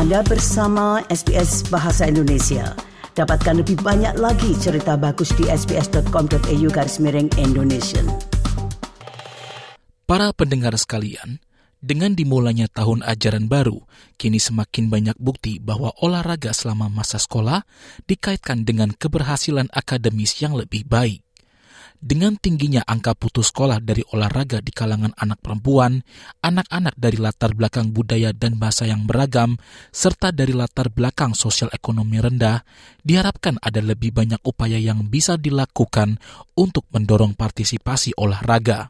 Anda bersama SBS Bahasa Indonesia. Dapatkan lebih banyak lagi cerita bagus di sbs.com.au garis miring Indonesia. Para pendengar sekalian, dengan dimulainya tahun ajaran baru, kini semakin banyak bukti bahwa olahraga selama masa sekolah dikaitkan dengan keberhasilan akademis yang lebih baik. Dengan tingginya angka putus sekolah dari olahraga di kalangan anak perempuan, anak-anak dari latar belakang budaya dan bahasa yang beragam, serta dari latar belakang sosial ekonomi rendah, diharapkan ada lebih banyak upaya yang bisa dilakukan untuk mendorong partisipasi olahraga.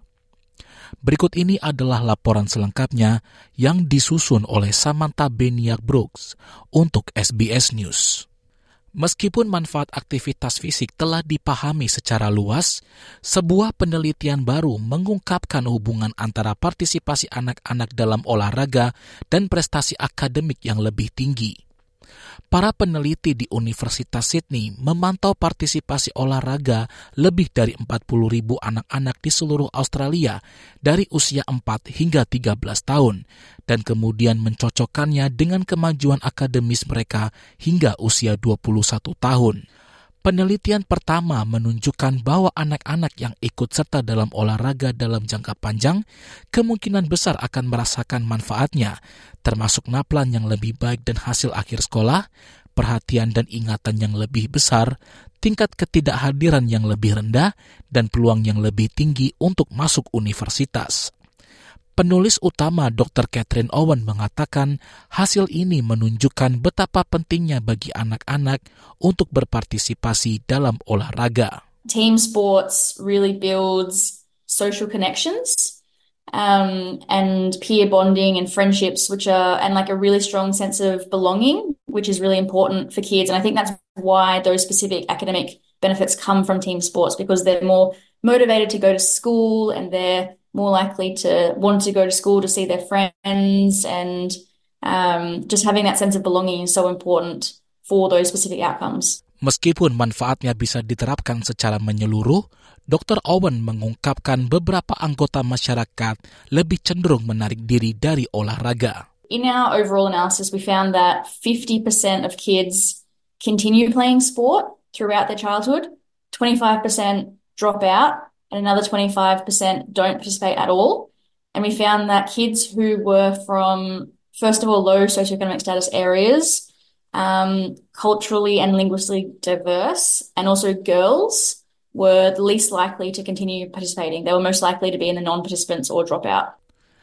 Berikut ini adalah laporan selengkapnya yang disusun oleh Samantha Beniak Brooks untuk SBS News. Meskipun manfaat aktivitas fisik telah dipahami secara luas, sebuah penelitian baru mengungkapkan hubungan antara partisipasi anak-anak dalam olahraga dan prestasi akademik yang lebih tinggi para peneliti di Universitas Sydney memantau partisipasi olahraga lebih dari 40 ribu anak-anak di seluruh Australia dari usia 4 hingga 13 tahun dan kemudian mencocokkannya dengan kemajuan akademis mereka hingga usia 21 tahun. Penelitian pertama menunjukkan bahwa anak-anak yang ikut serta dalam olahraga dalam jangka panjang kemungkinan besar akan merasakan manfaatnya, termasuk naplan yang lebih baik dan hasil akhir sekolah, perhatian dan ingatan yang lebih besar, tingkat ketidakhadiran yang lebih rendah, dan peluang yang lebih tinggi untuk masuk universitas. Penulis utama Dr. Catherine Owen mengatakan hasil ini menunjukkan betapa pentingnya bagi anak-anak untuk berpartisipasi dalam olahraga. Team sports really builds social connections um, and peer bonding and friendships, which are, and like a really strong sense of belonging, which is really important for kids. And I think that's why those specific academic benefits come from team sports because they're more motivated to go to school and they're more likely to want to go to school to see their friends and um, just having that sense of belonging is so important for those specific outcomes. Meskipun manfaatnya bisa diterapkan secara menyeluruh, Dr. Owen mengungkapkan beberapa anggota masyarakat lebih cenderung menarik diri dari olahraga. In our overall analysis, we found that 50% of kids continue playing sport throughout their childhood, 25% drop out, and another 25% don't participate at all. And we found that kids who were from, first of all, low socioeconomic status areas, um, culturally and linguistically diverse, and also girls were the least likely to continue participating. They were most likely to be in the non participants or drop out.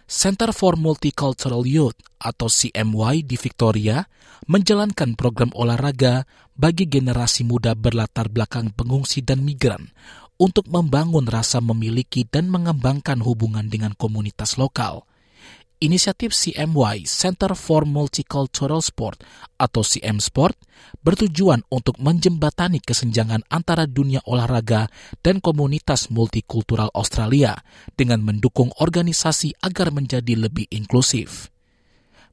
Center for Multicultural Youth atau CMY di Victoria menjalankan program olahraga bagi generasi muda berlatar belakang pengungsi dan migran untuk membangun rasa memiliki dan mengembangkan hubungan dengan komunitas lokal. Inisiatif CMY Center for Multicultural Sport atau CM Sport bertujuan untuk menjembatani kesenjangan antara dunia olahraga dan komunitas multikultural Australia dengan mendukung organisasi agar menjadi lebih inklusif.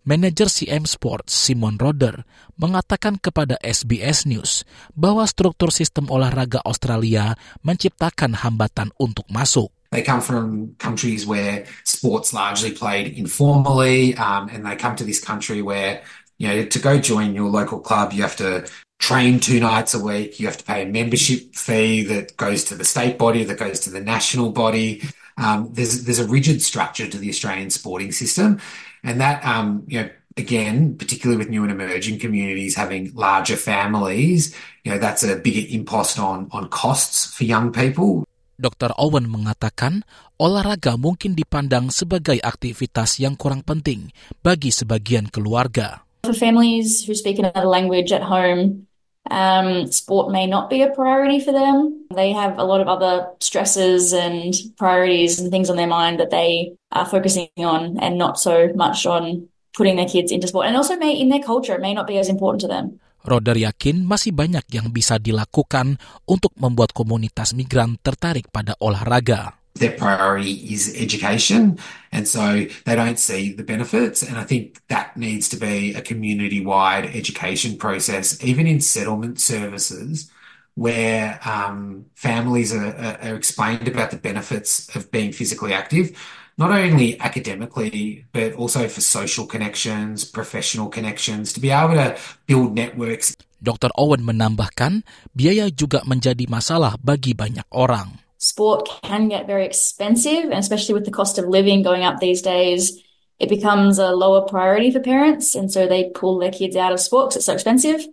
Manajer CM Sports Simon Roder mengatakan kepada SBS News bahwa struktur sistem olahraga Australia menciptakan hambatan untuk masuk. They come from countries where sports largely played informally, um, and they come to this country where you know to go join your local club, you have to train two nights a week. You have to pay a membership fee that goes to the state body, that goes to the national body. Um, there's there's a rigid structure to the Australian sporting system, and that, um, you know, again, particularly with new and emerging communities having larger families, you know, that's a bigger impost on, on costs for young people. Dr. Owen mengatakan olahraga mungkin dipandang sebagai aktivitas yang kurang penting bagi sebagian keluarga. For families who speak another language at home, um, sport may not be a priority for them. They have a lot of other stresses and priorities and things on their mind that they are focusing on and not so much on putting their kids into sport. And also may in their culture, it may not be as important to them. Roder yakin masih banyak yang bisa dilakukan untuk membuat komunitas migran tertarik pada olahraga. Their priority is education. And so they don't see the benefits. And I think that needs to be a community wide education process, even in settlement services, where um, families are, are, explained about the benefits of being physically active. not only academically, but also for social connections, professional connections, to be able to build networks. Dr. Owen menambahkan, biaya juga menjadi masalah bagi banyak orang. Sport can get very expensive, and especially with the cost of living going up these days, it becomes a lower priority for parents, and so they pull their kids out of sport because it's so expensive.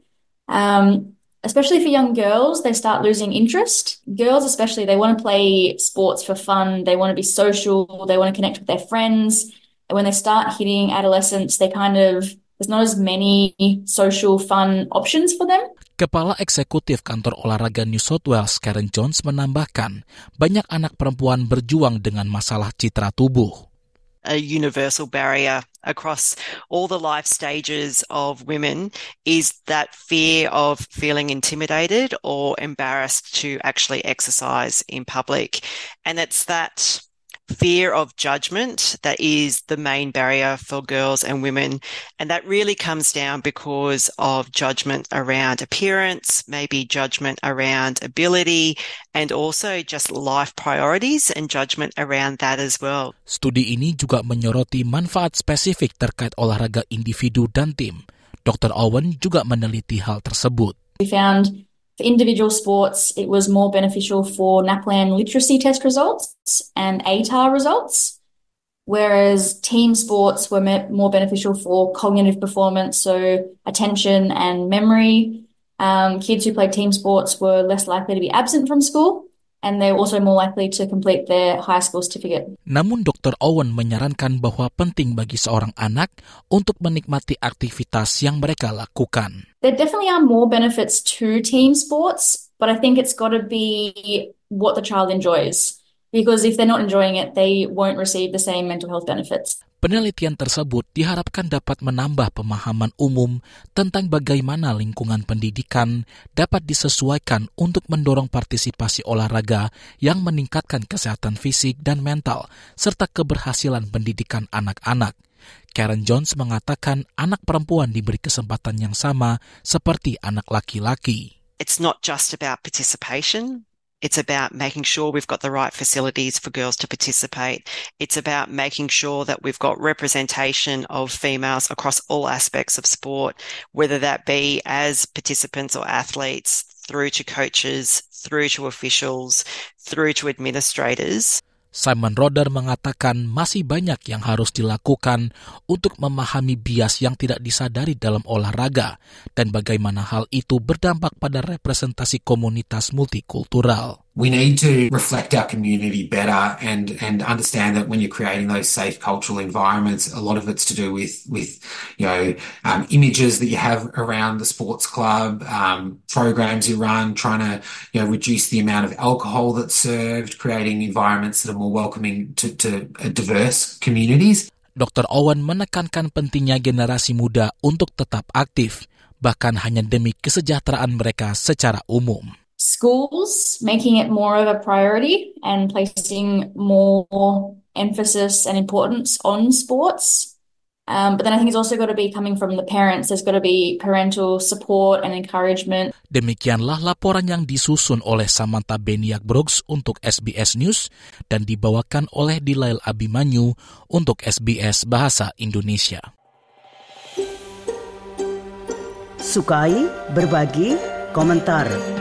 Um, especially for young girls, they start losing interest. Girls, especially, they want to play sports for fun, they want to be social, they want to connect with their friends. And when they start hitting adolescence, they kind of, there's not as many social fun options for them. Kepala Eksekutif Kantor Olahraga New South Wales, Karen Jones, menambahkan, banyak anak perempuan berjuang dengan masalah citra tubuh. a universal barrier across all the life stages of women is that fear of feeling intimidated or embarrassed to actually exercise in public. And it's that fear of judgment that is the main barrier for girls and women. And that really comes down because of judgment around appearance, maybe judgment around ability, and also just life priorities and judgment around that as well. Studi ini juga menyoroti manfaat spesifik terkait olahraga individu dan tim. Dr. Owen juga meneliti hal tersebut. We found For individual sports, it was more beneficial for NAPLAN literacy test results and ATAR results, whereas team sports were more beneficial for cognitive performance, so attention and memory. Um, kids who played team sports were less likely to be absent from school and they're also more likely to complete their high school certificate. Namun Dr. Owen menyarankan bahwa penting bagi seorang anak untuk menikmati aktivitas yang mereka lakukan. There definitely are more benefits to team sports, but I think it's got to be what the child enjoys. Because if they're not enjoying it, they won't receive the same mental health benefits. Penelitian tersebut diharapkan dapat menambah pemahaman umum tentang bagaimana lingkungan pendidikan dapat disesuaikan untuk mendorong partisipasi olahraga yang meningkatkan kesehatan fisik dan mental, serta keberhasilan pendidikan anak-anak. Karen Jones mengatakan anak perempuan diberi kesempatan yang sama seperti anak laki-laki. It's not just about participation, It's about making sure we've got the right facilities for girls to participate. It's about making sure that we've got representation of females across all aspects of sport, whether that be as participants or athletes, through to coaches, through to officials, through to administrators. Simon Roder mengatakan masih banyak yang harus dilakukan untuk memahami bias yang tidak disadari dalam olahraga dan bagaimana hal itu berdampak pada representasi komunitas multikultural. We need to reflect our community better and and understand that when you're creating those safe cultural environments a lot of it's to do with with you know um, images that you have around the sports club um, programs you run trying to you know reduce the amount of alcohol that's served creating environments that are more welcoming to, to diverse communities Dr. Owen menekankan pentingnya generasi muda untuk tetap aktif bahkan hanya demi kesejahteraan mereka secara umum schools making it more of a priority and placing more emphasis and importance on sports. Um, but then I think it's also got to be coming from the parents. There's got to be parental support and encouragement. Demikianlah laporan yang disusun oleh Samantha Beniak Brooks untuk SBS News dan dibawakan oleh Dilail Abimanyu untuk SBS Bahasa Indonesia. Sukai, berbagi, komentar.